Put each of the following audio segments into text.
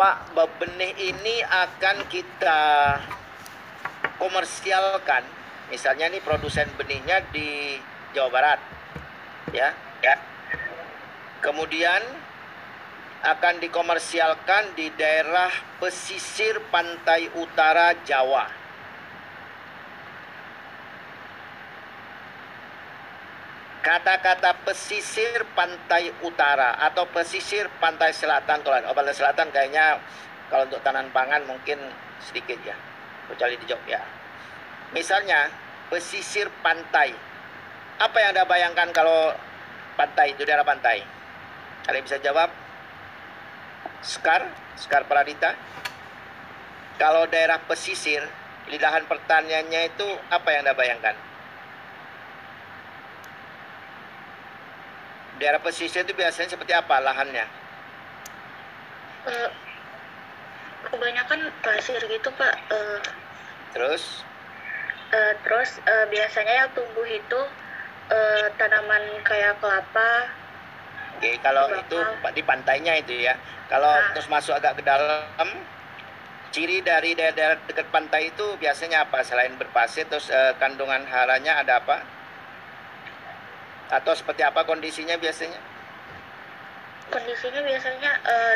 Pak, benih ini akan kita komersialkan. Misalnya nih produsen benihnya di Jawa Barat. Ya, ya. Kemudian akan dikomersialkan di daerah pesisir pantai utara Jawa. Kata-kata pesisir pantai utara atau pesisir pantai selatan kalau oh, pantai selatan kayaknya kalau untuk tanaman pangan mungkin sedikit ya kecuali di Jogja. Misalnya pesisir pantai. Apa yang Anda bayangkan kalau pantai itu daerah pantai? Kalian bisa jawab? Skar, Skar Pradita. Kalau daerah pesisir, lidahan pertaniannya itu apa yang Anda bayangkan? Daerah pesisir itu biasanya seperti apa lahannya? Uh, kebanyakan pasir gitu pak. Uh, terus? Uh, terus uh, biasanya yang tumbuh itu uh, tanaman kayak kelapa. Oke, kalau itu di pantainya itu ya. Kalau nah. terus masuk agak ke dalam, ciri dari daerah, daerah dekat pantai itu biasanya apa? Selain berpasir, terus uh, kandungan haranya ada apa? Atau seperti apa kondisinya biasanya? Kondisinya biasanya uh,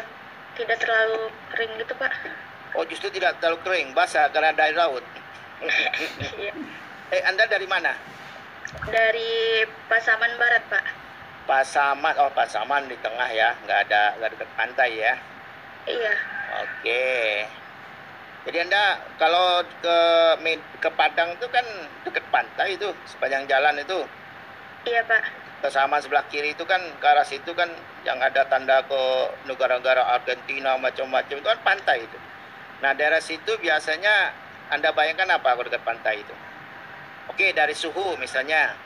tidak terlalu kering gitu Pak. Oh justru tidak terlalu kering, basah karena dari laut. iya. Eh Anda dari mana? Dari Pasaman Barat Pak. Pasaman, oh Pasaman di tengah ya, nggak ada nggak dekat pantai ya? Iya. Oke. Jadi Anda kalau ke ke Padang itu kan dekat pantai itu, sepanjang jalan itu. Iya Pak. Kesama sebelah kiri itu kan ke arah situ kan yang ada tanda ke negara-negara Argentina macam-macam itu kan pantai itu. Nah daerah situ biasanya Anda bayangkan apa kalau dekat pantai itu? Oke dari suhu misalnya.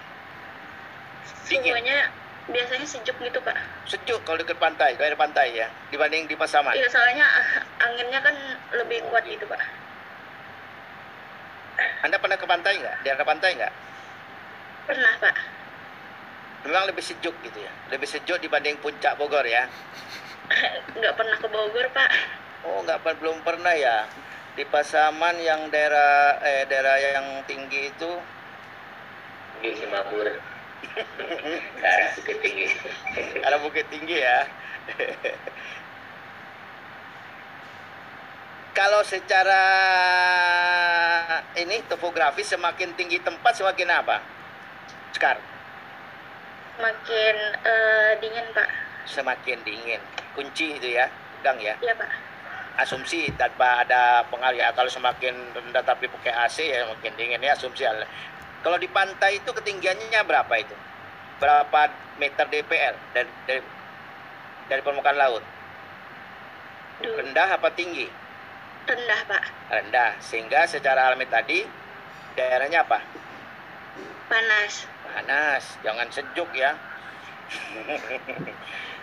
Suhunya biasanya sejuk gitu Pak. Sejuk kalau dekat pantai, daerah pantai ya, dibanding di Pasaman. Iya soalnya anginnya kan lebih kuat gitu Pak. Anda pernah ke pantai nggak? Daerah pantai nggak? Pernah Pak memang lebih sejuk gitu ya. Lebih sejuk dibanding puncak Bogor ya. Nggak pernah ke Bogor pak. Oh nggak belum pernah ya. Di Pasaman yang daerah eh daerah yang tinggi itu? Di Singapura arah bukit tinggi. Arah bukit tinggi ya. Kalau secara ini topografi semakin tinggi tempat semakin apa? Sekarang Semakin uh, dingin pak. Semakin dingin. Kunci itu ya, gang ya. Iya pak. Asumsi tanpa ada pengaruh ya. Kalau semakin rendah tapi pakai AC ya makin dingin ya asumsi. Kalau di pantai itu ketinggiannya berapa itu? Berapa meter DPL dari dari, dari permukaan laut? Duh. Rendah apa tinggi? Rendah pak. Rendah. Sehingga secara alami tadi daerahnya apa? Panas panas, jangan sejuk ya.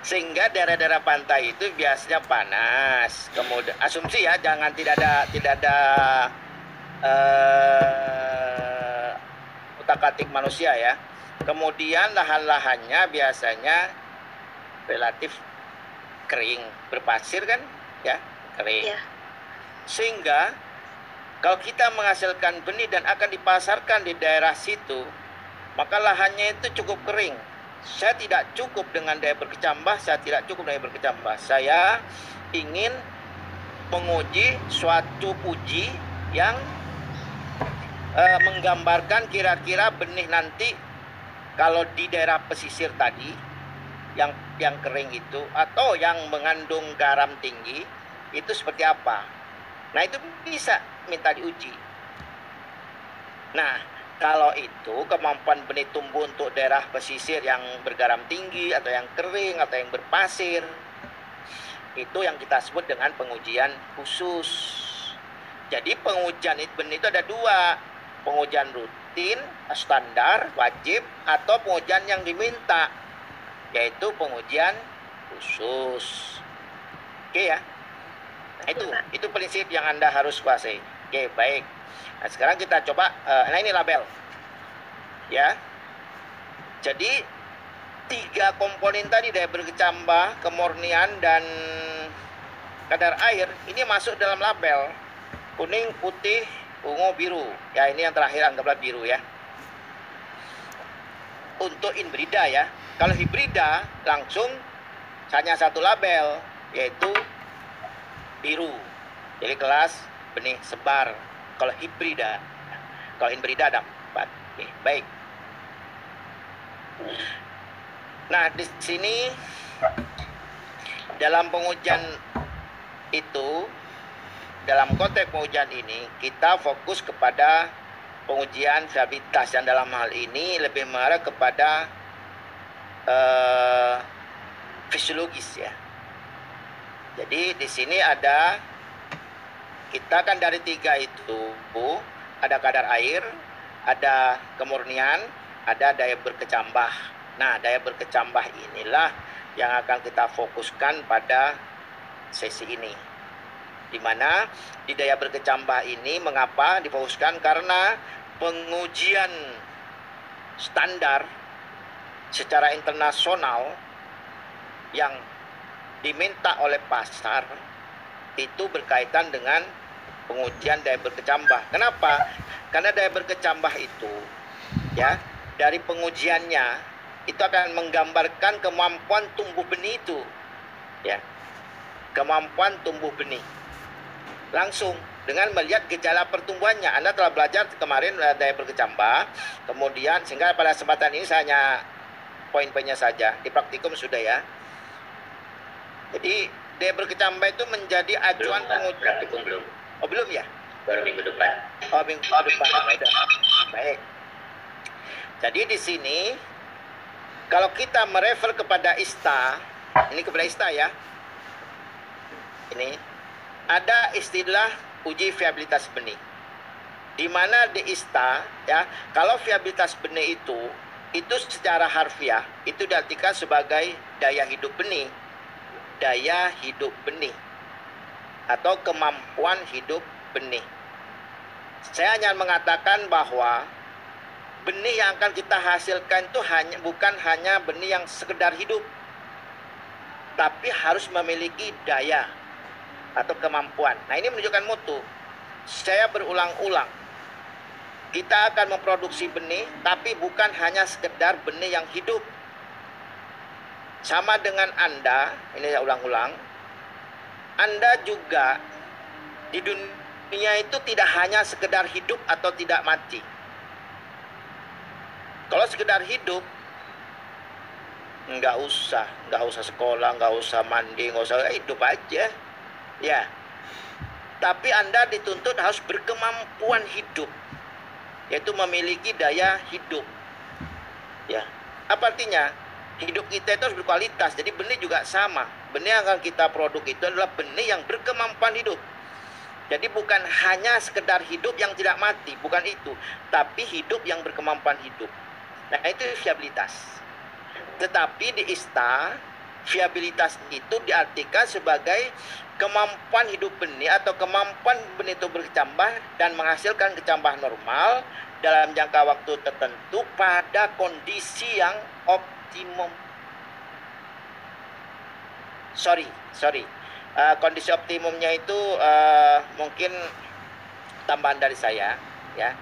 Sehingga daerah-daerah pantai itu biasanya panas. Kemudian asumsi ya, jangan tidak ada tidak ada uh, utak-atik manusia ya. Kemudian lahan-lahannya biasanya relatif kering, berpasir kan, ya kering. Ya. Sehingga kalau kita menghasilkan benih dan akan dipasarkan di daerah situ, maka lahannya itu cukup kering. Saya tidak cukup dengan daya berkecambah, saya tidak cukup daya berkecambah. Saya ingin menguji suatu puji yang uh, menggambarkan kira-kira benih nanti kalau di daerah pesisir tadi yang yang kering itu atau yang mengandung garam tinggi itu seperti apa. Nah, itu bisa minta diuji. Nah, kalau itu kemampuan benih tumbuh untuk daerah pesisir yang bergaram tinggi atau yang kering atau yang berpasir itu yang kita sebut dengan pengujian khusus. Jadi pengujian benih itu ada dua, pengujian rutin, standar, wajib atau pengujian yang diminta, yaitu pengujian khusus. Oke ya. Nah, itu itu prinsip yang Anda harus kuasai. Oke, baik. Nah, sekarang kita coba uh, nah ini label. Ya. Jadi tiga komponen tadi daya berkecambah, kemurnian dan kadar air ini masuk dalam label kuning, putih, ungu, biru. Ya ini yang terakhir anggaplah biru ya. Untuk inbrida ya. Kalau hibrida langsung hanya satu label yaitu biru. Jadi kelas benih sebar. Kalau hibrida, kalau hibrida ada empat. Oke, baik. Nah, di sini dalam pengujian itu dalam konteks pengujian ini kita fokus kepada pengujian viabilitas yang dalam hal ini lebih mengarah kepada uh, fisiologis ya. Jadi di sini ada kita kan dari tiga itu ada kadar air, ada kemurnian, ada daya berkecambah. Nah, daya berkecambah inilah yang akan kita fokuskan pada sesi ini. Di mana di daya berkecambah ini mengapa difokuskan karena pengujian standar secara internasional yang diminta oleh pasar itu berkaitan dengan pengujian daya berkecambah. Kenapa? Karena daya berkecambah itu ya dari pengujiannya itu akan menggambarkan kemampuan tumbuh benih itu ya. Kemampuan tumbuh benih. Langsung dengan melihat gejala pertumbuhannya. Anda telah belajar kemarin eh, daya berkecambah. Kemudian sehingga pada kesempatan ini saya hanya poin-poinnya saja. Di praktikum sudah ya. Jadi daya berkecambah itu menjadi acuan pengujian. Praktikum belum oh belum ya baru minggu depan oh minggu depan oh, baik jadi di sini kalau kita merefer kepada ista, ini kepada ista ya. Ini ada istilah uji viabilitas benih. Di mana di ista ya, kalau viabilitas benih itu itu secara harfiah itu diartikan sebagai daya hidup benih. Daya hidup benih atau kemampuan hidup benih. Saya hanya mengatakan bahwa benih yang akan kita hasilkan itu hanya bukan hanya benih yang sekedar hidup tapi harus memiliki daya atau kemampuan. Nah, ini menunjukkan mutu. Saya berulang-ulang. Kita akan memproduksi benih tapi bukan hanya sekedar benih yang hidup. Sama dengan Anda, ini saya ulang-ulang. Anda juga di dunia itu tidak hanya sekedar hidup atau tidak mati kalau sekedar hidup, nggak usah, nggak usah sekolah, nggak usah mandi, nggak usah hidup aja, ya. Tapi Anda dituntut harus berkemampuan hidup, yaitu memiliki daya hidup, ya. Apa artinya? Hidup kita itu harus berkualitas. Jadi benih juga sama. Benih yang akan kita produk itu adalah benih yang berkemampuan hidup. Jadi bukan hanya sekedar hidup yang tidak mati, bukan itu, tapi hidup yang berkemampuan hidup. Nah, itu viabilitas. Tetapi di ISTA, viabilitas itu diartikan sebagai kemampuan hidup benih atau kemampuan benih itu berkecambah dan menghasilkan kecambah normal dalam jangka waktu tertentu pada kondisi yang optimum. Sorry, sorry. Uh, kondisi optimumnya itu uh, mungkin tambahan dari saya, ya.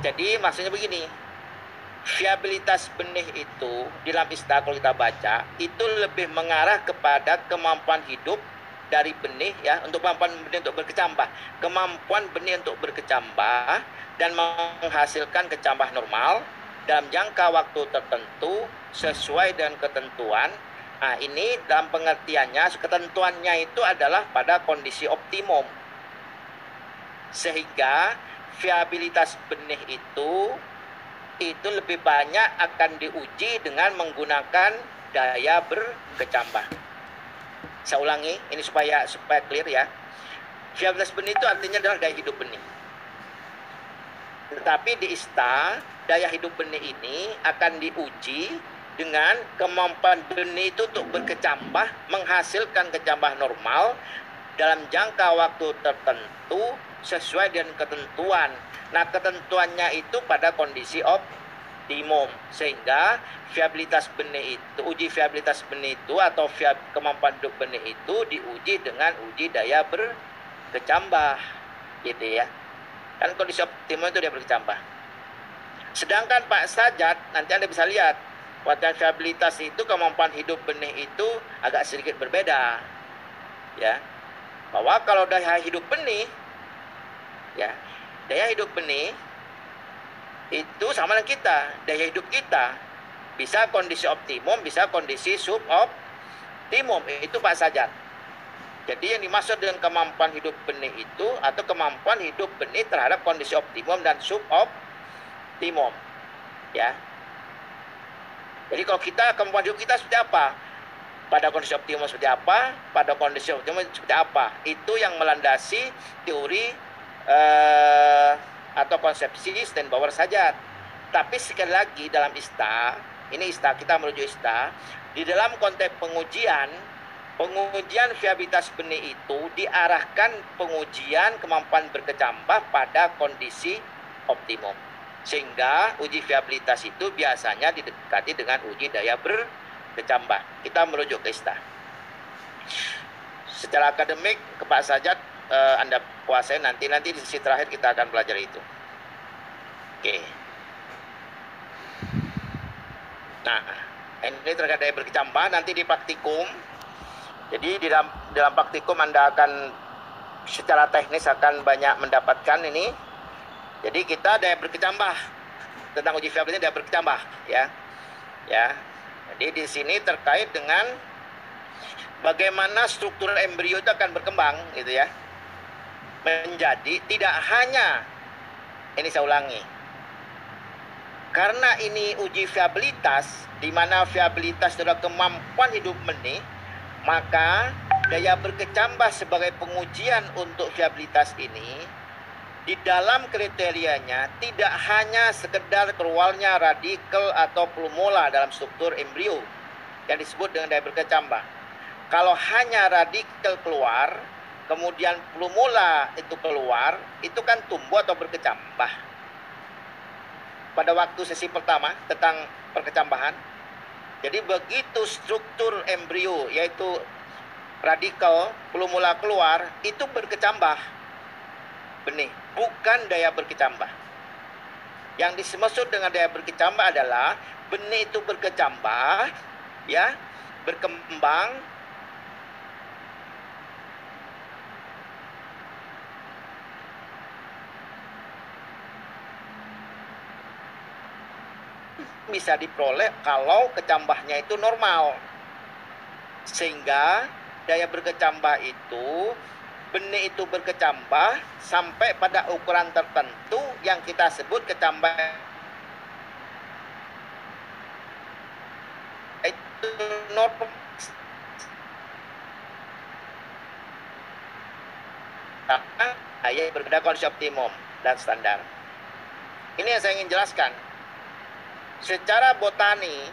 Jadi maksudnya begini, viabilitas benih itu di dalam istilah kalau kita baca itu lebih mengarah kepada kemampuan hidup dari benih ya untuk kemampuan benih untuk berkecambah kemampuan benih untuk berkecambah dan menghasilkan kecambah normal dalam jangka waktu tertentu sesuai dengan ketentuan nah ini dalam pengertiannya ketentuannya itu adalah pada kondisi optimum sehingga viabilitas benih itu itu lebih banyak akan diuji dengan menggunakan daya berkecambah. Saya ulangi, ini supaya supaya clear ya. Viabilitas benih itu artinya adalah daya hidup benih. Tetapi di ISTA, daya hidup benih ini akan diuji dengan kemampuan benih itu untuk berkecambah, menghasilkan kecambah normal dalam jangka waktu tertentu sesuai dengan ketentuan. Nah, ketentuannya itu pada kondisi op optimum sehingga viabilitas benih itu uji viabilitas benih itu atau viab, kemampuan hidup benih itu diuji dengan uji daya berkecambah gitu ya kan kondisi optimum itu dia berkecambah sedangkan Pak Sajat nanti Anda bisa lihat Kuatan viabilitas itu kemampuan hidup benih itu agak sedikit berbeda. Ya. Bahwa kalau daya hidup benih ya, daya hidup benih itu sama dengan kita, daya hidup kita bisa kondisi optimum, bisa kondisi suboptimum. Itu Pak Sajat. Jadi yang dimaksud dengan kemampuan hidup benih itu atau kemampuan hidup benih terhadap kondisi optimum dan suboptimum. Ya. Jadi kalau kita kemampuan hidup kita seperti apa? Pada kondisi optimum seperti apa? Pada kondisi optimum seperti apa? Itu yang melandasi teori eh, atau konsepsi power saja. Tapi sekali lagi dalam ISTA, ini ISTA kita menuju ISTA, di dalam konteks pengujian, pengujian viabilitas benih itu diarahkan pengujian kemampuan berkecambah pada kondisi optimum. Sehingga uji viabilitas itu biasanya didekati dengan uji daya berkecambah. Kita merujuk ke ISTA. Secara akademik, ke Pak Sajat, eh, Anda kuasai nanti nanti di sesi terakhir kita akan belajar itu. Oke. Nah, ini terkait daya berkecambah nanti di praktikum. Jadi di dalam dalam praktikum Anda akan secara teknis akan banyak mendapatkan ini jadi kita daya berkecambah tentang uji viabilitas daya berkecambah ya. Ya. Jadi di sini terkait dengan bagaimana struktur embrio itu akan berkembang gitu ya. Menjadi tidak hanya ini saya ulangi. Karena ini uji viabilitas di mana viabilitas adalah kemampuan hidup benih, maka daya berkecambah sebagai pengujian untuk viabilitas ini di dalam kriterianya tidak hanya sekedar keluarnya radikal atau plumula dalam struktur embrio yang disebut dengan daya berkecambah. Kalau hanya radikal keluar, kemudian plumula itu keluar, itu kan tumbuh atau berkecambah. Pada waktu sesi pertama tentang perkecambahan, jadi begitu struktur embrio yaitu radikal plumula keluar itu berkecambah benih bukan daya berkecambah. Yang dimaksud dengan daya berkecambah adalah benih itu berkecambah, ya, berkembang bisa diperoleh kalau kecambahnya itu normal. Sehingga daya berkecambah itu benih itu berkecambah sampai pada ukuran tertentu yang kita sebut kecambah itu normal ayat berbeda kondisi optimum dan standar. Ini yang saya ingin jelaskan. Secara botani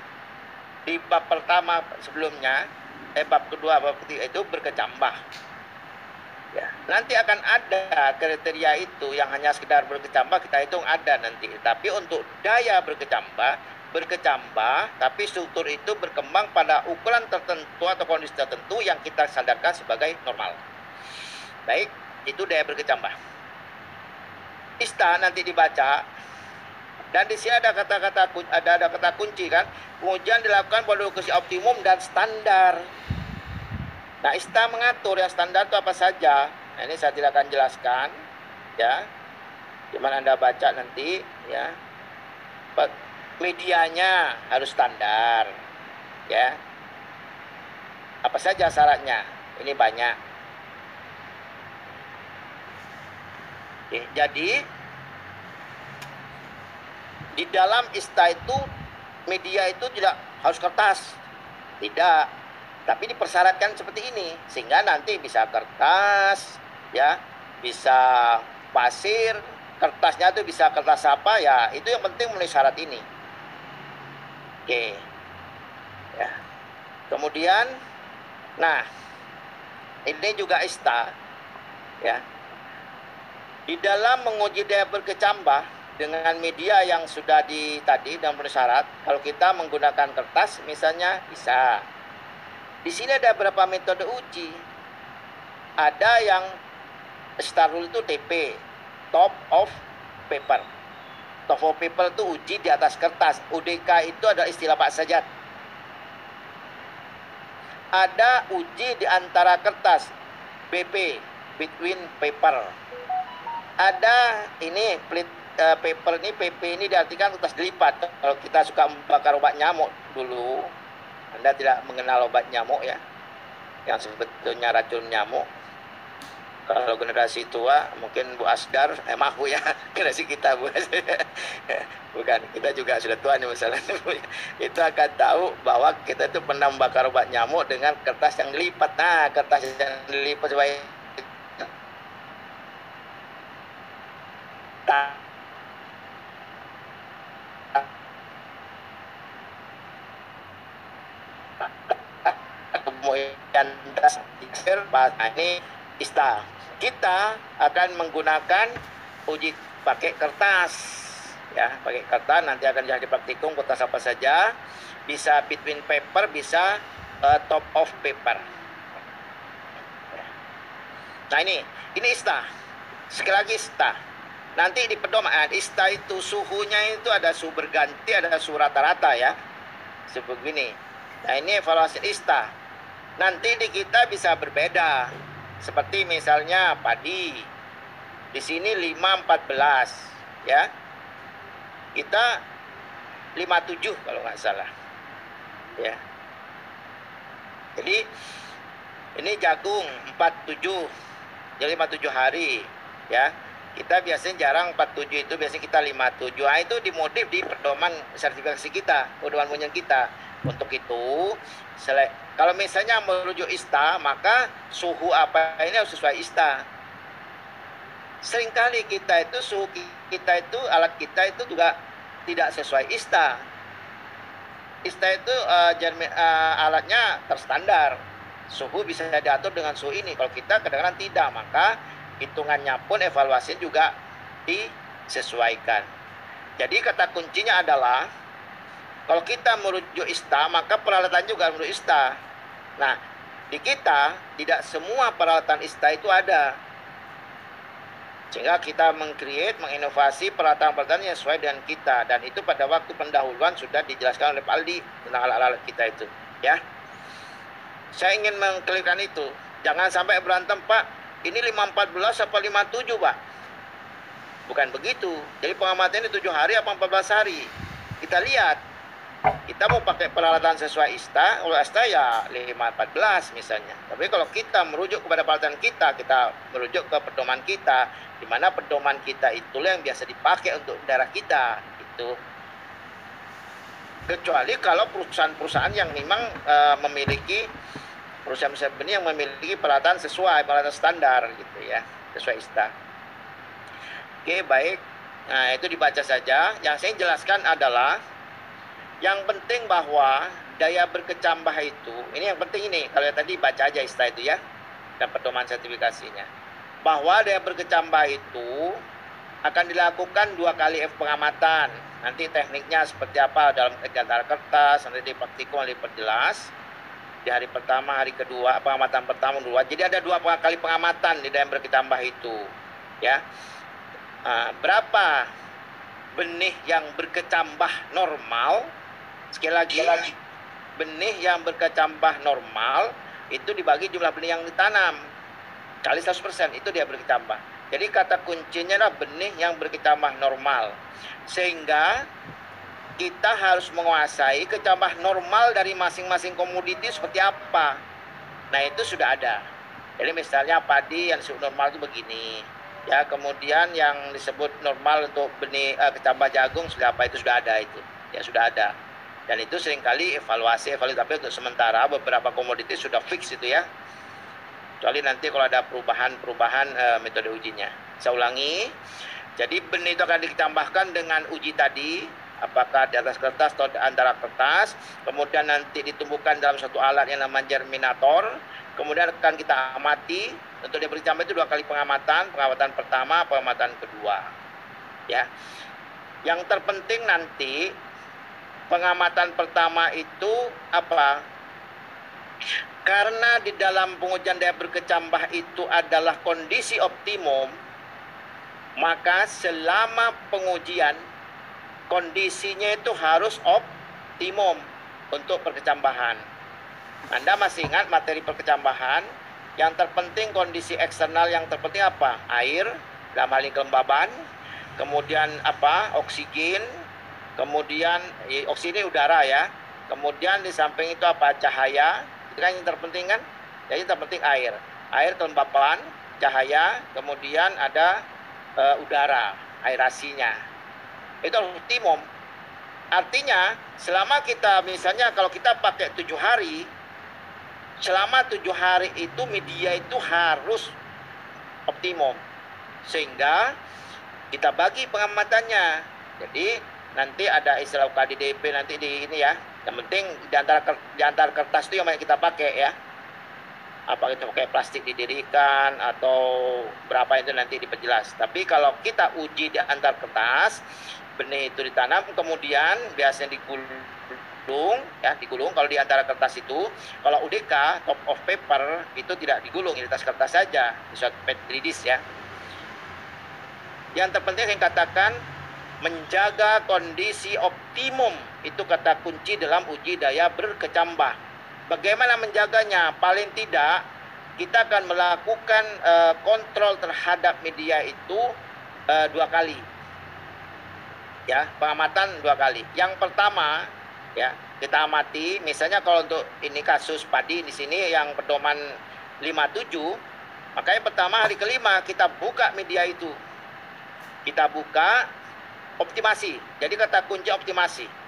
di bab pertama sebelumnya, eh bab kedua, bab ketiga itu berkecambah Ya, nanti akan ada kriteria itu yang hanya sekedar berkecambah kita hitung ada nanti. Tapi untuk daya berkecambah, berkecambah, tapi struktur itu berkembang pada ukuran tertentu atau kondisi tertentu yang kita sadarkan sebagai normal. Baik, itu daya berkecambah. Ista nanti dibaca dan di sini ada kata-kata ada ada kata kunci kan. Pengujian dilakukan pada lokasi optimum dan standar. Nah, ISTA mengatur yang standar itu apa saja. Nah, ini saya tidak akan jelaskan, ya. Gimana Anda baca nanti, ya. Medianya harus standar, ya. Apa saja syaratnya? Ini banyak. Jadi di dalam ISTA itu media itu tidak harus kertas. Tidak. Tapi dipersyaratkan seperti ini sehingga nanti bisa kertas ya bisa pasir kertasnya itu bisa kertas apa ya itu yang penting memenuhi syarat ini. Oke. Ya. Kemudian nah ini juga ista ya. Di dalam menguji daya berkecambah dengan media yang sudah di tadi dan syarat, kalau kita menggunakan kertas misalnya bisa. Di sini ada beberapa metode uji. Ada yang Starul itu TP, top of paper. Top of paper itu uji di atas kertas. UDK itu adalah istilah Pak Sajat. Ada uji di antara kertas, BP, between paper. Ada ini pelit uh, paper ini PP ini diartikan kertas dilipat. Kalau kita suka membakar obat nyamuk dulu, Anda tidak mengenal obat nyamuk ya, yang sebetulnya racun nyamuk. Kalau generasi tua mungkin Bu Asdar, eh maaf ya, generasi kita Bu. Bukan, kita juga sudah tua nih masalahnya Bu. Itu akan tahu bahwa kita itu pernah membakar obat nyamuk dengan kertas yang dilipat. Nah, kertas yang dilipat supaya ini ista kita akan menggunakan uji pakai kertas ya pakai kertas. Nanti akan jadi praktikum kertas apa saja. Bisa between paper bisa uh, top of paper. Nah ini ini ista. Sekali lagi ista. Nanti di pedoman ista itu suhunya itu ada suhu berganti ada suhu rata-rata ya. Ini nah ini evaluasi ista nanti di kita bisa berbeda. Seperti misalnya padi. Di sini 514 ya. Kita 57 kalau nggak salah ya. Jadi ini jagung 47 jadi 57 hari ya. Kita biasanya jarang 47 itu biasanya kita 57 nah, itu dimodif di pedoman sertifikasi kita pedoman punya kita untuk itu kalau misalnya merujuk ista, maka suhu apa ini harus sesuai ista. Seringkali kita itu suhu kita itu alat kita itu juga tidak sesuai ista. Ista itu uh, jermi, uh, alatnya terstandar. Suhu bisa diatur dengan suhu ini. Kalau kita kadang-kadang tidak, maka hitungannya pun evaluasi juga disesuaikan. Jadi kata kuncinya adalah kalau kita merujuk ISTA, maka peralatan juga merujuk ISTA. Nah, di kita tidak semua peralatan ISTA itu ada. Sehingga kita mengcreate, menginovasi peralatan-peralatan yang sesuai dengan kita. Dan itu pada waktu pendahuluan sudah dijelaskan oleh Pak Aldi tentang alat-alat kita itu. Ya, Saya ingin mengklirkan itu. Jangan sampai berantem, Pak. Ini 514 apa 57, Pak? Bukan begitu. Jadi pengamatan ini 7 hari apa 14 hari. Kita lihat kita mau pakai peralatan sesuai ISTA, kalau ISTA ya 514 misalnya. Tapi kalau kita merujuk kepada peralatan kita, kita merujuk ke pedoman kita, di mana pedoman kita itulah yang biasa dipakai untuk daerah kita. Itu kecuali kalau perusahaan-perusahaan yang memang uh, memiliki perusahaan-perusahaan ini yang memiliki peralatan sesuai peralatan standar gitu ya, sesuai ISTA. Oke, baik. Nah, itu dibaca saja. Yang saya jelaskan adalah yang penting bahwa daya berkecambah itu, ini yang penting ini, kalau tadi baca aja istilah itu ya, dan pedoman sertifikasinya. Bahwa daya berkecambah itu akan dilakukan dua kali F pengamatan. Nanti tekniknya seperti apa dalam kegiatan kertas, nanti di praktikum diperjelas. Di hari pertama, hari kedua, pengamatan pertama, dua. Jadi ada dua kali pengamatan di daya berkecambah itu. Ya, nah, berapa benih yang berkecambah normal Sekali lagi, benih yang berkecambah normal itu dibagi jumlah benih yang ditanam kali 100% itu dia berkecambah. Jadi kata kuncinya adalah benih yang berkecambah normal. Sehingga kita harus menguasai kecambah normal dari masing-masing komoditi seperti apa. Nah, itu sudah ada. Jadi misalnya padi yang disebut normal itu begini. Ya, kemudian yang disebut normal untuk benih uh, kecambah jagung sudah apa itu sudah ada itu. Ya, sudah ada dan itu sering kali evaluasi evaluasi tapi untuk sementara beberapa komoditi sudah fix itu ya. Kecuali nanti kalau ada perubahan-perubahan e, metode ujinya. Saya ulangi jadi benih itu akan ditambahkan dengan uji tadi apakah di atas kertas atau di antara kertas. Kemudian nanti ditumbuhkan dalam satu alat yang namanya germinator. Kemudian akan kita amati untuk dia beri itu dua kali pengamatan pengamatan pertama pengamatan kedua. Ya. Yang terpenting nanti pengamatan pertama itu apa? Karena di dalam pengujian daya berkecambah itu adalah kondisi optimum, maka selama pengujian kondisinya itu harus optimum untuk perkecambahan. Anda masih ingat materi perkecambahan? Yang terpenting kondisi eksternal yang terpenting apa? Air, dalam hal ini kelembaban, kemudian apa? Oksigen, kemudian oksigen udara ya. Kemudian di samping itu apa? Cahaya. Itu kan yang terpenting kan? Jadi yang terpenting air. Air kelembaban, cahaya, kemudian ada uh, udara, aerasinya. Itu optimum. Artinya selama kita misalnya kalau kita pakai tujuh hari, selama tujuh hari itu media itu harus optimum sehingga kita bagi pengamatannya. Jadi nanti ada istilah KDDP nanti di ini ya. Yang penting di antara di antara kertas itu yang kita pakai ya apa itu pakai plastik didirikan atau berapa itu nanti diperjelas. Tapi kalau kita uji di antar kertas, benih itu ditanam kemudian biasanya digulung ya digulung kalau di antara kertas itu kalau UDK top of paper itu tidak digulung di atas kertas saja di suatu petridis ya yang terpenting saya katakan menjaga kondisi optimum itu kata kunci dalam uji daya berkecambah Bagaimana menjaganya? Paling tidak kita akan melakukan uh, kontrol terhadap media itu uh, dua kali. Ya, pengamatan dua kali. Yang pertama, ya, kita amati misalnya kalau untuk ini kasus padi di sini yang pedoman 57, maka yang pertama hari kelima kita buka media itu. Kita buka optimasi. Jadi kata kunci optimasi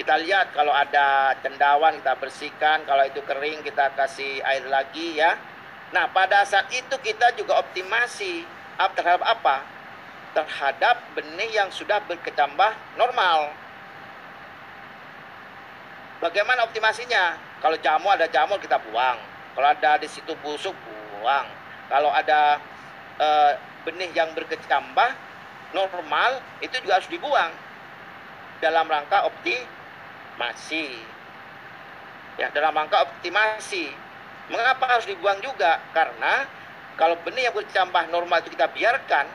kita lihat kalau ada cendawan kita bersihkan, kalau itu kering kita kasih air lagi ya. Nah, pada saat itu kita juga optimasi terhadap apa? Terhadap benih yang sudah berkecambah normal. Bagaimana optimasinya? Kalau jamur ada jamur kita buang. Kalau ada di situ busuk buang. Kalau ada e, benih yang berkecambah normal itu juga harus dibuang dalam rangka opti optimasi. Ya, dalam rangka optimasi. Mengapa harus dibuang juga? Karena kalau benih yang bercambah normal itu kita biarkan,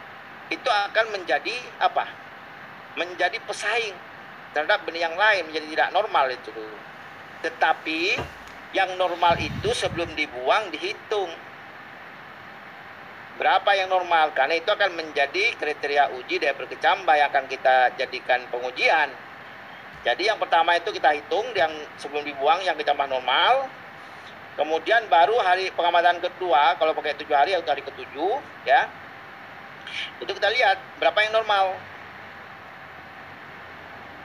itu akan menjadi apa? Menjadi pesaing terhadap benih yang lain menjadi tidak normal itu. Tetapi yang normal itu sebelum dibuang dihitung. Berapa yang normal? Karena itu akan menjadi kriteria uji daya berkecambah yang akan kita jadikan pengujian. Jadi yang pertama itu kita hitung yang sebelum dibuang yang kecambah normal. Kemudian baru hari pengamatan kedua kalau pakai tujuh hari atau hari ketujuh ya. Itu kita lihat berapa yang normal.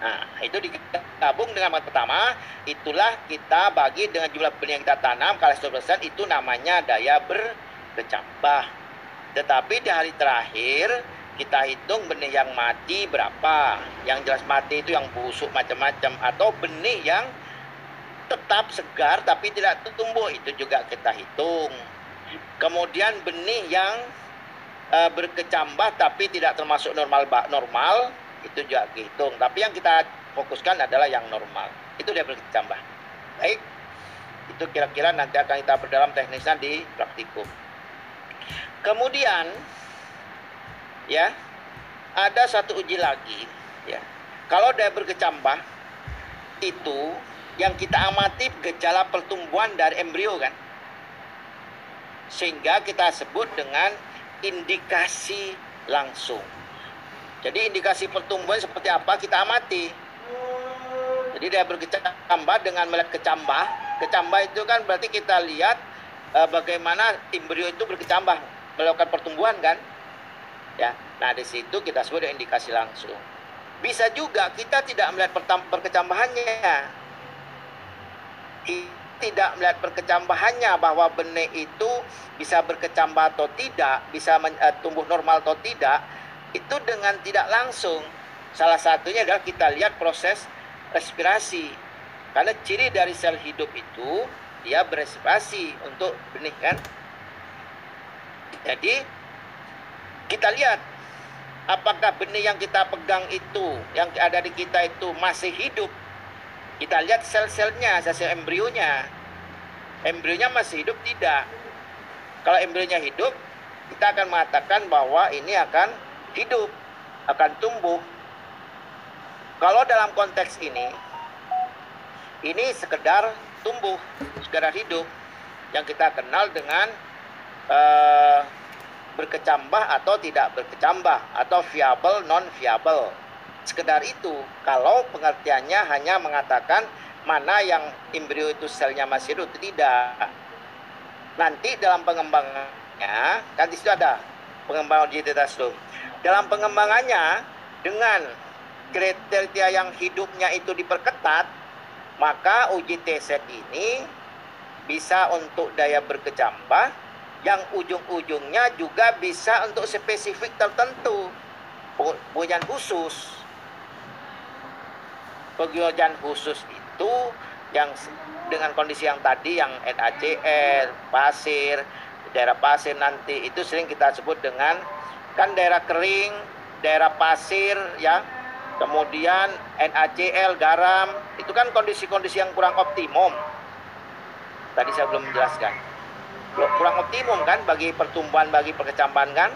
Nah, itu digabung dengan yang pertama, itulah kita bagi dengan jumlah benih yang kita tanam kali 100% itu namanya daya berkecambah. Tetapi di hari terakhir kita hitung benih yang mati berapa. Yang jelas mati itu yang busuk macam-macam atau benih yang tetap segar tapi tidak tumbuh. Itu juga kita hitung. Kemudian benih yang e, berkecambah tapi tidak termasuk normal normal itu juga dihitung tapi yang kita fokuskan adalah yang normal. Itu dia berkecambah. Baik. Itu kira-kira nanti akan kita berdalam teknisnya di praktikum kemudian ya ada satu uji lagi ya. Kalau daya berkecambah itu yang kita amati gejala pertumbuhan dari embrio kan? Sehingga kita sebut dengan indikasi langsung. Jadi indikasi pertumbuhan seperti apa kita amati? Jadi dia berkecambah dengan melihat kecambah. Kecambah itu kan berarti kita lihat e, bagaimana embrio itu berkecambah melakukan pertumbuhan kan? Ya. Nah di situ kita sebut indikasi langsung. Bisa juga kita tidak melihat perkecambahannya. Tidak melihat perkecambahannya bahwa benih itu bisa berkecambah atau tidak bisa uh, tumbuh normal atau tidak itu dengan tidak langsung. Salah satunya adalah kita lihat proses respirasi. Karena ciri dari sel hidup itu dia berespirasi untuk benih kan jadi kita lihat apakah benih yang kita pegang itu, yang ada di kita itu masih hidup? Kita lihat sel-selnya, sel-sel embrionya. Embrionya masih hidup tidak? Kalau embrionya hidup, kita akan mengatakan bahwa ini akan hidup, akan tumbuh. Kalau dalam konteks ini, ini sekedar tumbuh, sekedar hidup yang kita kenal dengan uh, berkecambah atau tidak berkecambah atau viable non viable. Sekedar itu. Kalau pengertiannya hanya mengatakan mana yang embrio itu selnya masih hidup tidak. Nanti dalam pengembangannya kan di situ ada pengembangan identitas itu. Dalam pengembangannya dengan kriteria yang hidupnya itu diperketat, maka uji TZ ini bisa untuk daya berkecambah yang ujung-ujungnya juga bisa untuk spesifik tertentu. Pengujian khusus. Pengujian khusus itu yang dengan kondisi yang tadi yang NaCl pasir daerah pasir nanti itu sering kita sebut dengan kan daerah kering daerah pasir ya. Kemudian NaCl garam itu kan kondisi-kondisi yang kurang optimum. Tadi saya belum menjelaskan kurang optimum kan bagi pertumbuhan bagi perkecambahan kan?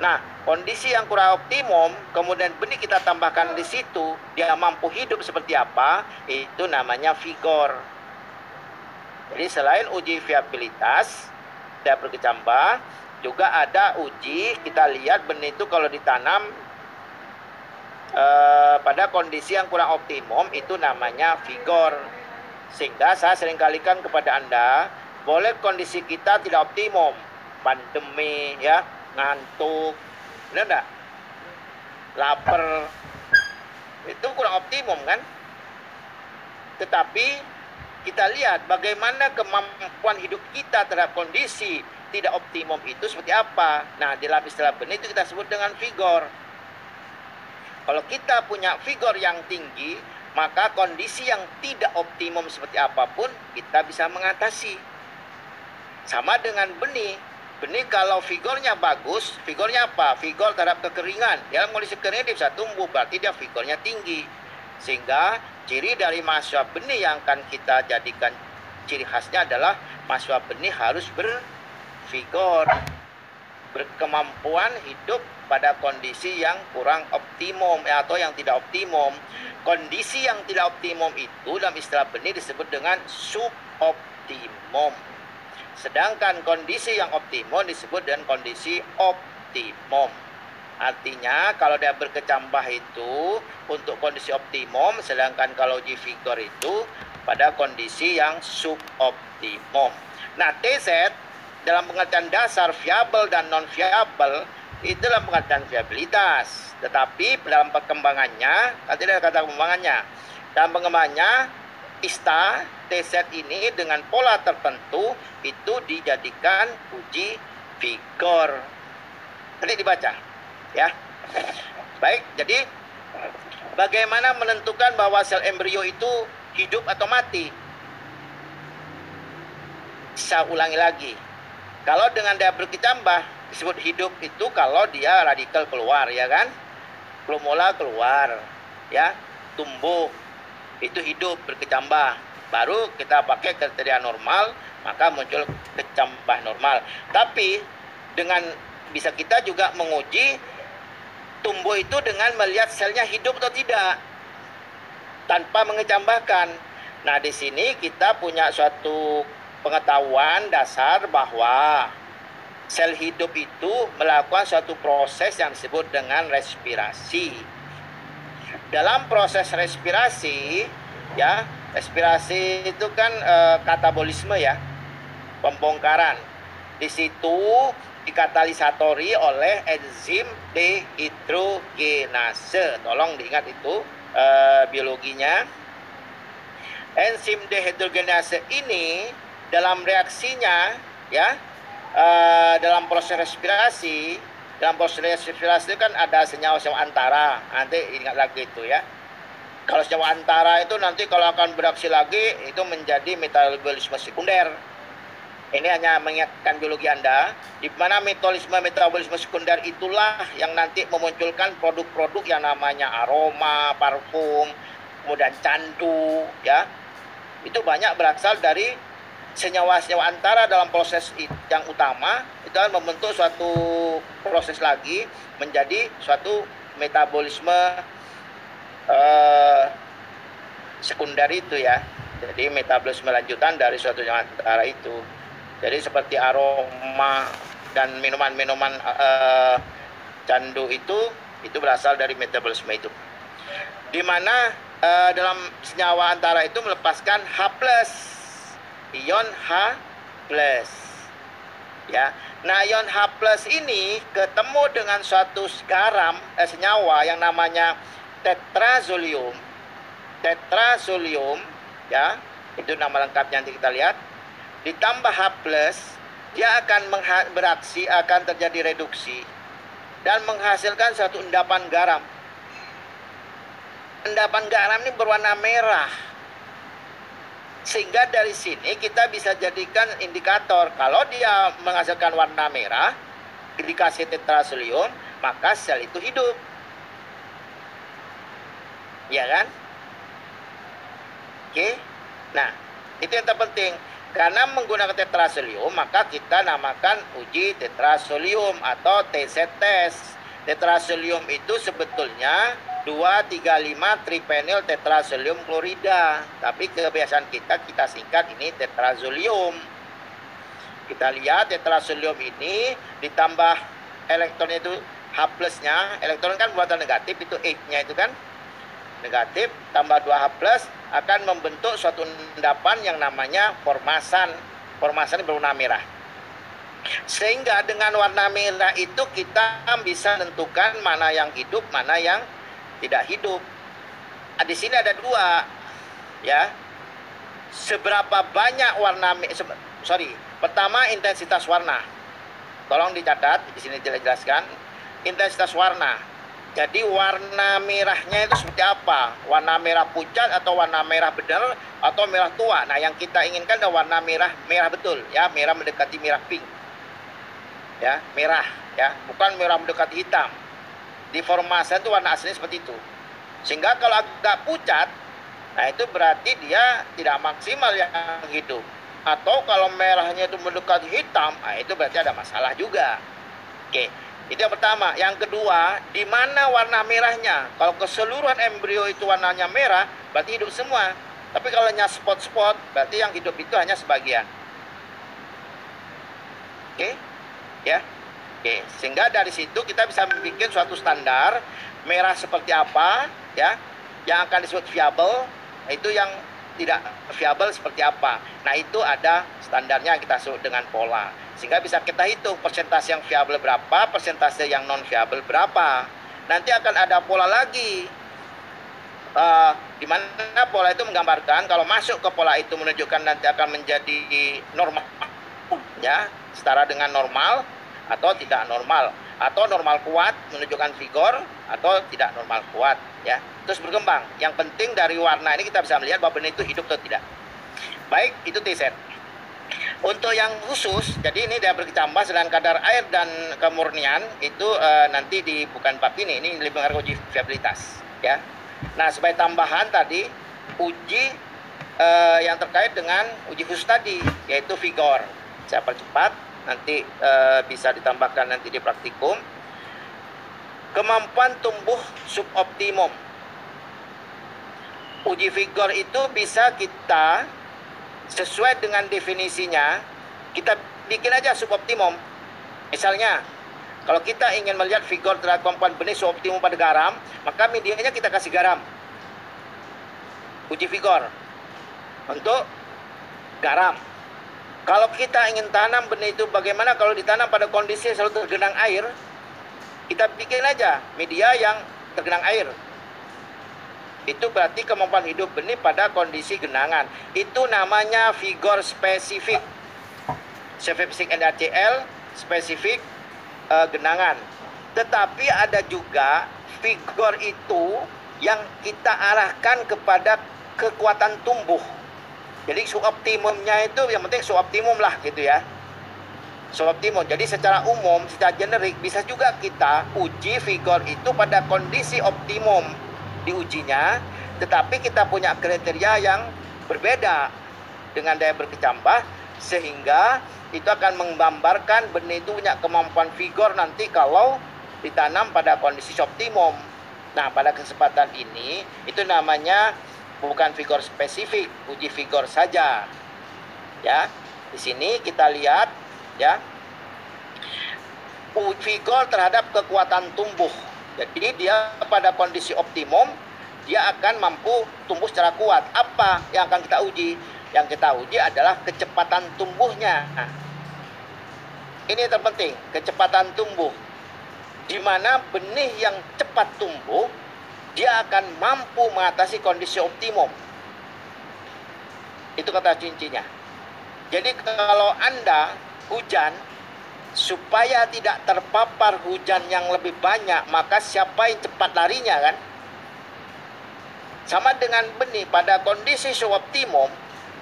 Nah kondisi yang kurang optimum kemudian benih kita tambahkan di situ dia mampu hidup seperti apa? Itu namanya vigor. Jadi selain uji viabilitas dan berkecambah juga ada uji kita lihat benih itu kalau ditanam eh, pada kondisi yang kurang optimum itu namanya vigor. Sehingga saya sering kalikan kepada anda boleh kondisi kita tidak optimum. Pandemi ya ngantuk. Benar enggak lapar. Itu kurang optimum kan? Tetapi kita lihat bagaimana kemampuan hidup kita terhadap kondisi tidak optimum itu seperti apa. Nah dalam istilah benih itu kita sebut dengan vigor kalau kita punya vigor yang tinggi maka kondisi yang tidak optimum seperti apa pun kita bisa mengatasi sama dengan benih. Benih kalau figurnya bagus, figurnya apa? Figur terhadap kekeringan. Dalam kondisi kering dia bisa tumbuh, berarti dia figurnya tinggi. Sehingga ciri dari mahasiswa benih yang akan kita jadikan ciri khasnya adalah mahasiswa benih harus berfigur. Berkemampuan hidup pada kondisi yang kurang optimum atau yang tidak optimum. Kondisi yang tidak optimum itu dalam istilah benih disebut dengan suboptimum. Sedangkan kondisi yang optimum disebut dengan kondisi optimum. Artinya kalau dia berkecambah itu untuk kondisi optimum, sedangkan kalau G figure itu pada kondisi yang suboptimum. Nah, TZ dalam pengertian dasar viable dan non viable itu dalam pengertian viabilitas. Tetapi dalam perkembangannya, nanti ada kata perkembangannya. Dalam pengembangannya ISTA TZ ini dengan pola tertentu itu dijadikan uji vigor. Nanti dibaca, ya. Baik, jadi bagaimana menentukan bahwa sel embrio itu hidup atau mati? Saya ulangi lagi. Kalau dengan dia berkecambah disebut hidup itu kalau dia radikal keluar, ya kan? Klumula keluar, ya, tumbuh itu hidup berkecambah. Baru kita pakai kriteria normal maka muncul kecambah normal. Tapi dengan bisa kita juga menguji tumbuh itu dengan melihat selnya hidup atau tidak. Tanpa mengecambahkan. Nah di sini kita punya suatu pengetahuan dasar bahwa sel hidup itu melakukan suatu proses yang disebut dengan respirasi dalam proses respirasi ya respirasi itu kan e, katabolisme ya pembongkaran. Di situ dikatalisatori oleh enzim dehidrogenase. Tolong diingat itu e, biologinya. Enzim dehidrogenase ini dalam reaksinya ya e, dalam proses respirasi dalam respirasi itu kan ada senyawa-senyawa antara. Nanti ingat lagi itu ya. Kalau senyawa antara itu nanti kalau akan beraksi lagi itu menjadi metabolisme sekunder. Ini hanya mengingatkan biologi Anda, di mana metabolisme metabolisme sekunder itulah yang nanti memunculkan produk-produk yang namanya aroma, parfum, kemudian candu, ya. Itu banyak berasal dari senyawa-senyawa antara dalam proses yang utama itu akan membentuk suatu proses lagi menjadi suatu metabolisme uh, sekunder itu ya. Jadi metabolisme lanjutan dari suatu senyawa antara itu. Jadi seperti aroma dan minuman-minuman uh, candu itu itu berasal dari metabolisme itu. Di mana uh, dalam senyawa antara itu melepaskan H+, ion H+. Ya. Nah, ion H+ ini ketemu dengan suatu garam eh, senyawa yang namanya tetrazolium. Tetrazolium ya, itu nama lengkapnya nanti kita lihat ditambah H+, dia akan beraksi akan terjadi reduksi dan menghasilkan satu endapan garam. Endapan garam ini berwarna merah. Sehingga dari sini kita bisa jadikan indikator kalau dia menghasilkan warna merah, dikasih tetrasolium, maka sel itu hidup. Ya kan? Oke. Nah, itu yang terpenting. Karena menggunakan tetrasolium, maka kita namakan uji tetrasolium atau TC test. Tetrasolium itu sebetulnya 235 tripenyl tetrasolium klorida. Tapi kebiasaan kita kita singkat ini tetrasolium. Kita lihat tetrasolium ini ditambah elektronnya itu H plusnya, elektron kan buatan negatif itu 8-nya itu kan negatif tambah 2H plus akan membentuk suatu endapan yang namanya formasan. Formasan berwarna merah. Sehingga dengan warna merah itu kita bisa tentukan mana yang hidup, mana yang tidak hidup. Nah, di sini ada dua, ya. Seberapa banyak warna sorry, pertama intensitas warna. Tolong dicatat di sini jelaskan intensitas warna jadi warna merahnya itu seperti apa? Warna merah pucat atau warna merah benar atau merah tua? Nah, yang kita inginkan adalah warna merah merah betul, ya, merah mendekati merah pink. Ya, merah, ya, bukan merah mendekati hitam. Di formasi itu warna aslinya seperti itu. Sehingga kalau agak pucat, nah itu berarti dia tidak maksimal yang hidup. Atau kalau merahnya itu mendekati hitam, nah itu berarti ada masalah juga. Oke. Itu yang pertama. Yang kedua, di mana warna merahnya? Kalau keseluruhan embrio itu warnanya merah, berarti hidup semua. Tapi kalau hanya spot-spot, berarti yang hidup itu hanya sebagian. Oke? Ya. Oke, sehingga dari situ kita bisa bikin suatu standar merah seperti apa, ya, yang akan disebut viable, itu yang tidak viable seperti apa. Nah, itu ada standarnya kita sebut dengan pola. Sehingga bisa kita hitung persentase yang viable berapa, persentase yang non viable berapa. Nanti akan ada pola lagi. Uh, di mana pola itu menggambarkan kalau masuk ke pola itu menunjukkan nanti akan menjadi normal ya setara dengan normal atau tidak normal. Atau normal kuat menunjukkan vigor atau tidak normal kuat ya. Terus berkembang. Yang penting dari warna ini kita bisa melihat bahwa benih itu hidup atau tidak. Baik itu T set untuk yang khusus, jadi ini dia berkecambah dengan kadar air dan kemurnian itu uh, nanti di bukan bab ini, ini lebih mengarah uji viabilitas, ya. Nah, sebagai tambahan tadi uji uh, yang terkait dengan uji khusus tadi, yaitu vigor. Saya percepat, nanti uh, bisa ditambahkan nanti di praktikum. Kemampuan tumbuh suboptimum. Uji vigor itu bisa kita sesuai dengan definisinya kita bikin aja suboptimum misalnya kalau kita ingin melihat figur terhadap kemampuan benih suboptimum pada garam maka medianya kita kasih garam uji figur untuk garam kalau kita ingin tanam benih itu bagaimana kalau ditanam pada kondisi selalu tergenang air kita bikin aja media yang tergenang air itu berarti kemampuan hidup benih pada kondisi genangan. Itu namanya vigor spesifik. Spesifik NaCl, spesifik uh, genangan. Tetapi ada juga vigor itu yang kita arahkan kepada kekuatan tumbuh. Jadi suboptimumnya itu yang penting suboptimum lah gitu ya. Suboptimum. Jadi secara umum, secara generik bisa juga kita uji vigor itu pada kondisi optimum diujinya, tetapi kita punya kriteria yang berbeda dengan daya berkecambah sehingga itu akan menggambarkan benih itu punya kemampuan vigor nanti kalau ditanam pada kondisi optimum. Nah, pada kesempatan ini itu namanya bukan vigor spesifik, uji vigor saja. Ya. Di sini kita lihat ya vigor terhadap kekuatan tumbuh. Jadi dia pada kondisi optimum dia akan mampu tumbuh secara kuat. Apa yang akan kita uji? Yang kita uji adalah kecepatan tumbuhnya. Nah, ini terpenting, kecepatan tumbuh. Di mana benih yang cepat tumbuh, dia akan mampu mengatasi kondisi optimum. Itu kata kuncinya. Jadi kalau Anda hujan supaya tidak terpapar hujan yang lebih banyak, maka siapa yang cepat larinya kan? Sama dengan benih pada kondisi suboptimum,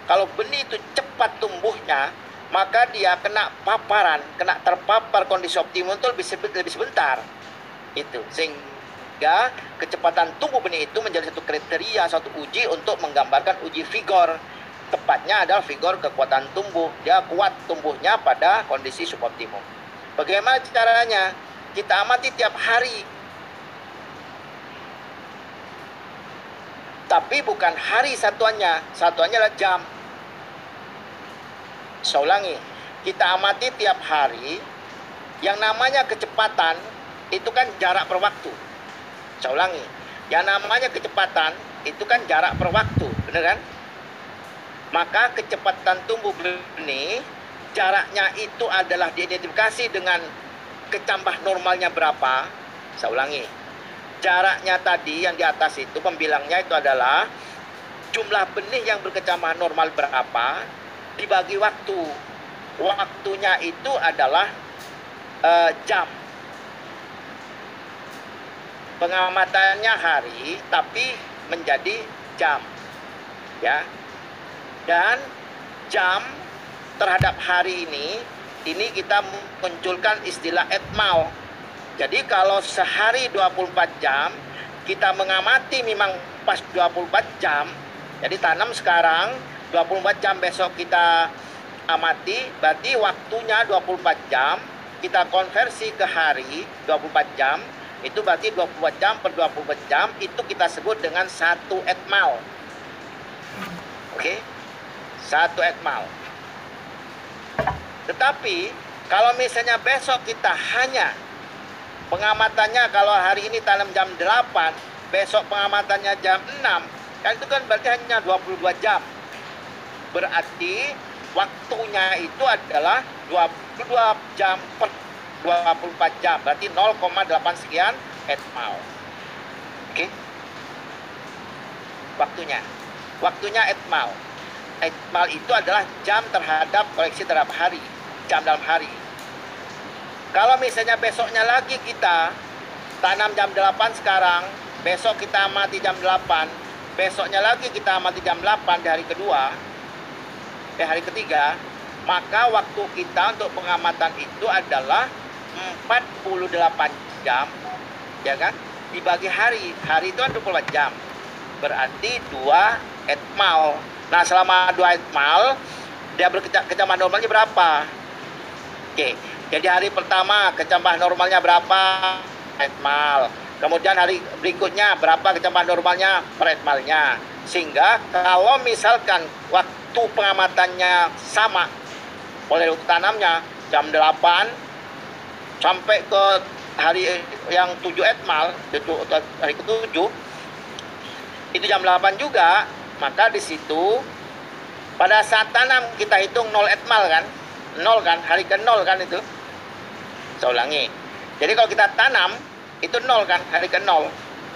kalau benih itu cepat tumbuhnya, maka dia kena paparan, kena terpapar kondisi optimum itu lebih, lebih sebentar. Itu sehingga kecepatan tumbuh benih itu menjadi satu kriteria, satu uji untuk menggambarkan uji vigor tepatnya adalah vigor kekuatan tumbuh. Dia kuat tumbuhnya pada kondisi suboptimum. Bagaimana caranya? Kita amati tiap hari. Tapi bukan hari satuannya, satuannya adalah jam. Saya ulangi, kita amati tiap hari yang namanya kecepatan itu kan jarak per waktu. Saya ulangi, yang namanya kecepatan itu kan jarak per waktu, benar kan? maka kecepatan tumbuh benih jaraknya itu adalah diidentifikasi dengan kecambah normalnya berapa. Saya ulangi. Jaraknya tadi yang di atas itu pembilangnya itu adalah jumlah benih yang berkecambah normal berapa dibagi waktu. Waktunya itu adalah uh, jam. Pengamatannya hari tapi menjadi jam. Ya, dan jam terhadap hari ini ini kita munculkan istilah etmal. Jadi kalau sehari 24 jam kita mengamati memang pas 24 jam. Jadi tanam sekarang 24 jam besok kita amati berarti waktunya 24 jam kita konversi ke hari 24 jam itu berarti 24 jam per 24 jam itu kita sebut dengan satu etmal. Oke. Okay? satu ekmal. Tetapi kalau misalnya besok kita hanya pengamatannya kalau hari ini tanam jam 8, besok pengamatannya jam 6, kan itu kan berarti hanya 22 jam. Berarti waktunya itu adalah 22 jam per 24 jam, berarti 0,8 sekian etmal. Oke. Waktunya. Waktunya etmal ekmal itu adalah jam terhadap koleksi terhadap hari, jam dalam hari. Kalau misalnya besoknya lagi kita tanam jam 8 sekarang, besok kita amati jam 8, besoknya lagi kita amati jam 8 di hari kedua, di hari ketiga, maka waktu kita untuk pengamatan itu adalah 48 jam, ya kan? Dibagi hari, hari itu kan 24 jam. Berarti 2 etmal Nah selama dua mal dia berkecambah normalnya berapa? Oke, jadi hari pertama kecambah normalnya berapa? Etmal. Kemudian hari berikutnya berapa kecambah normalnya per etmalnya. Sehingga kalau misalkan waktu pengamatannya sama oleh tanamnya jam 8 sampai ke hari yang 7 etmal itu hari ke-7 itu jam 8 juga maka di situ pada saat tanam kita hitung nol etmal kan nol kan hari ke nol kan itu. Saya ulangi. Jadi kalau kita tanam itu nol kan hari ke nol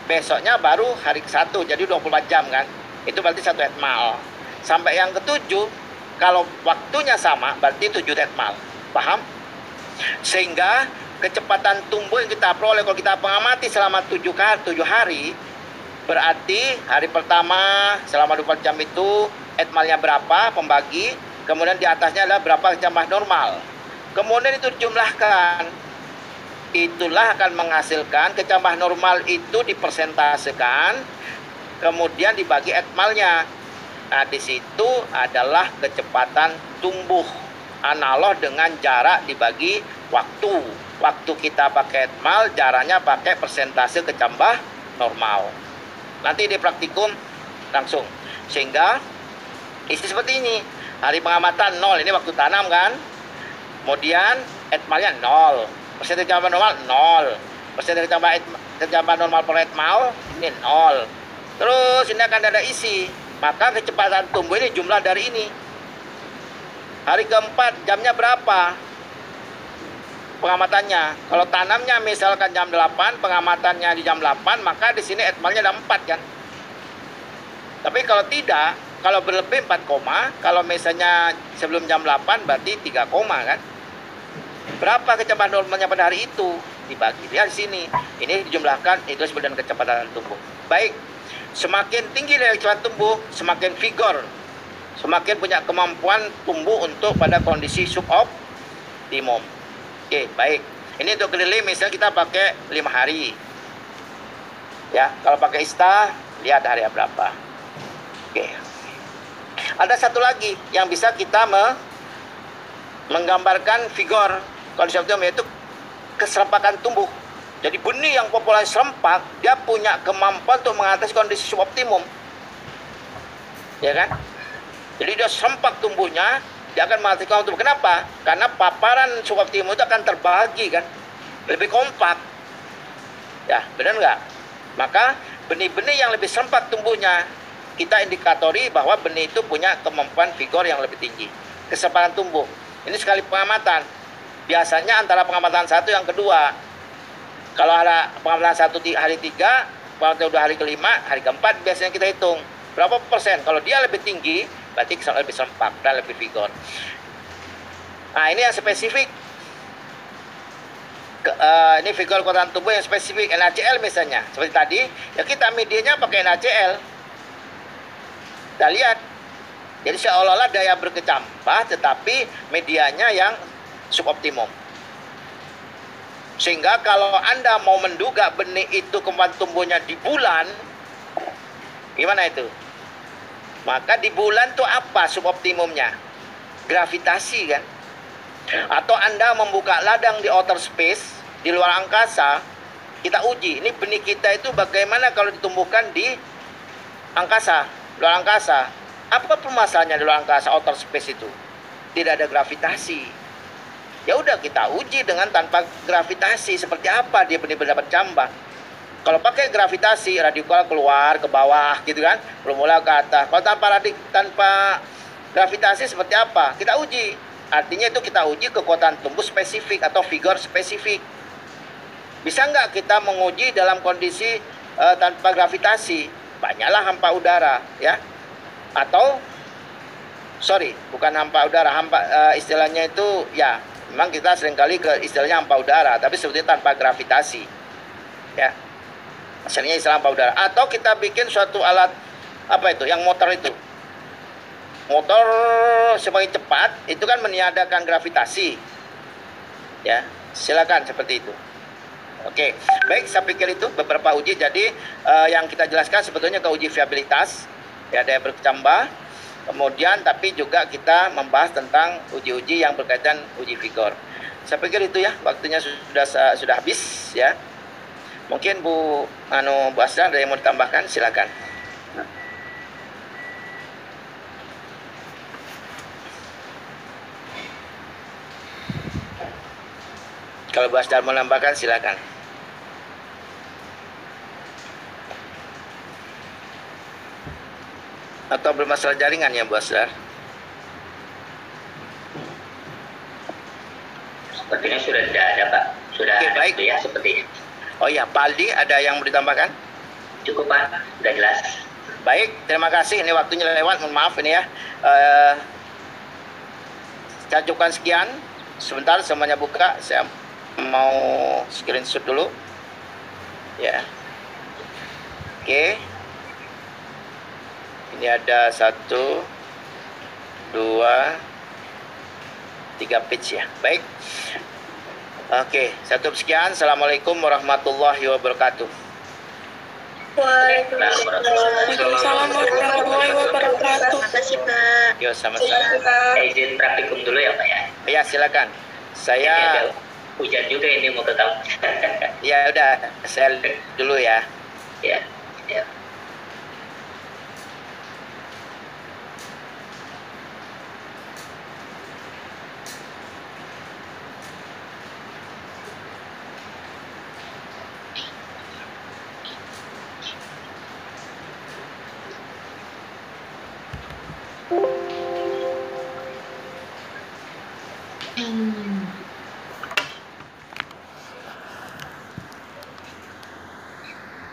besoknya baru hari ke satu jadi 24 jam kan. Itu berarti satu etmal. Sampai yang ketujuh kalau waktunya sama berarti tujuh etmal. Paham sehingga kecepatan tumbuh yang kita peroleh kalau kita pengamati selama tujuh, tujuh hari Berarti hari pertama selama 24 jam itu etmalnya berapa pembagi, kemudian di atasnya adalah berapa kecambah normal. Kemudian itu dijumlahkan. Itulah akan menghasilkan kecambah normal itu dipersentasekan, kemudian dibagi etmalnya. Nah, di situ adalah kecepatan tumbuh analog dengan jarak dibagi waktu. Waktu kita pakai etmal, jaraknya pakai persentase kecambah normal. Nanti di praktikum langsung. Sehingga isi seperti ini. Hari pengamatan 0, ini waktu tanam kan. Kemudian etmalnya 0. Persen kecambah normal 0. Persen kecambah, kecambah normal per etmal ini 0. Terus ini akan ada isi. Maka kecepatan tumbuh ini jumlah dari ini. Hari keempat jamnya berapa? Pengamatannya. Kalau tanamnya misalkan jam 8, pengamatannya di jam 8, maka di sini etmalnya ada 4 kan. Tapi kalau tidak, kalau berlebih 4 koma, kalau misalnya sebelum jam 8 berarti 3 koma kan. Berapa kecepatan normalnya pada hari itu? Dibagi lihat di sini. Ini dijumlahkan itu disebut dengan kecepatan tumbuh. Baik. Semakin tinggi dari kecepatan tumbuh, semakin vigor semakin punya kemampuan tumbuh untuk pada kondisi suboptimum. Oke, baik. Ini untuk kedelai misalnya kita pakai lima hari. Ya, kalau pakai ista lihat hari berapa. Oke. Ada satu lagi yang bisa kita me menggambarkan vigor kondisi optimum yaitu keserempakan tumbuh. Jadi benih yang populasi serempak dia punya kemampuan untuk mengatasi kondisi suboptimum. Ya kan? Jadi dia sempak tumbuhnya, dia akan menghasilkan tumbuh. Kenapa? Karena paparan suboptimum itu akan terbagi kan, lebih kompak. Ya, benar nggak? Maka benih-benih yang lebih sempak tumbuhnya, kita indikatori bahwa benih itu punya kemampuan vigor yang lebih tinggi. Kesempatan tumbuh. Ini sekali pengamatan. Biasanya antara pengamatan satu yang kedua. Kalau ada pengamatan satu di hari tiga, pengamatan dua hari kelima, hari keempat biasanya kita hitung. Berapa persen? Kalau dia lebih tinggi, berarti lebih sempak dan lebih vigor. Nah ini yang spesifik. Ke, uh, ini vigor kekuatan tubuh yang spesifik NaCl misalnya. Seperti tadi ya kita medianya pakai NaCl kita lihat. Jadi seolah-olah daya berkecambah tetapi medianya yang suboptimum. Sehingga kalau anda mau menduga benih itu kemampuan tumbuhnya di bulan gimana itu maka di bulan tuh apa suboptimumnya? Gravitasi kan? Atau Anda membuka ladang di outer space, di luar angkasa, kita uji. Ini benih kita itu bagaimana kalau ditumbuhkan di angkasa, luar angkasa. Apa permasalahannya di luar angkasa, outer space itu? Tidak ada gravitasi. Ya udah kita uji dengan tanpa gravitasi seperti apa dia benih-benih dapat kalau pakai gravitasi, radikal keluar ke bawah gitu kan, bermula ke atas. Kalau tanpa radik tanpa gravitasi seperti apa? Kita uji. Artinya itu kita uji kekuatan tumbuh spesifik atau vigor spesifik. Bisa nggak kita menguji dalam kondisi uh, tanpa gravitasi? Banyaklah hampa udara, ya. Atau sorry, bukan hampa udara, hampa uh, istilahnya itu ya memang kita sering kali ke istilahnya hampa udara, tapi sebetulnya tanpa gravitasi, ya Hasilnya istilah udara. Atau kita bikin suatu alat apa itu? Yang motor itu. Motor semakin cepat itu kan meniadakan gravitasi. Ya, silakan seperti itu. Oke, baik saya pikir itu beberapa uji. Jadi uh, yang kita jelaskan sebetulnya ke uji viabilitas ya daya berkecambah. Kemudian tapi juga kita membahas tentang uji-uji yang berkaitan uji vigor. Saya pikir itu ya, waktunya sudah sudah habis ya. Mungkin Bu anu Bu Asra ada yang mau ditambahkan silakan. Kalau Bu Asdar mau menambahkan silakan. Atau bermasalah jaringan ya Bu Asdar? Sepertinya sudah tidak ada Pak. Sudah Oke, baik. ya seperti Oh ya, Pak Aldi ada yang mau ditambahkan? Cukup Pak, sudah jelas. Baik, terima kasih. Ini waktunya lewat, mohon maaf ini ya. Uh, saya cukupkan sekian. Sebentar semuanya buka. Saya mau screenshot dulu. Ya. Oke. Ini ada satu, dua, tiga page ya. Baik. Oke, satu sekian. Assalamualaikum warahmatullahi wabarakatuh. Waalaikumsalam warahmatullahi wabarakatuh. Terima kasih, Pak. Yo, sama-sama. Eh, izin praktikum dulu ya Pak ya. Ya, silakan. Saya hujan juga ini mau ke kampus. ya udah, saya dulu ya. ya, ya.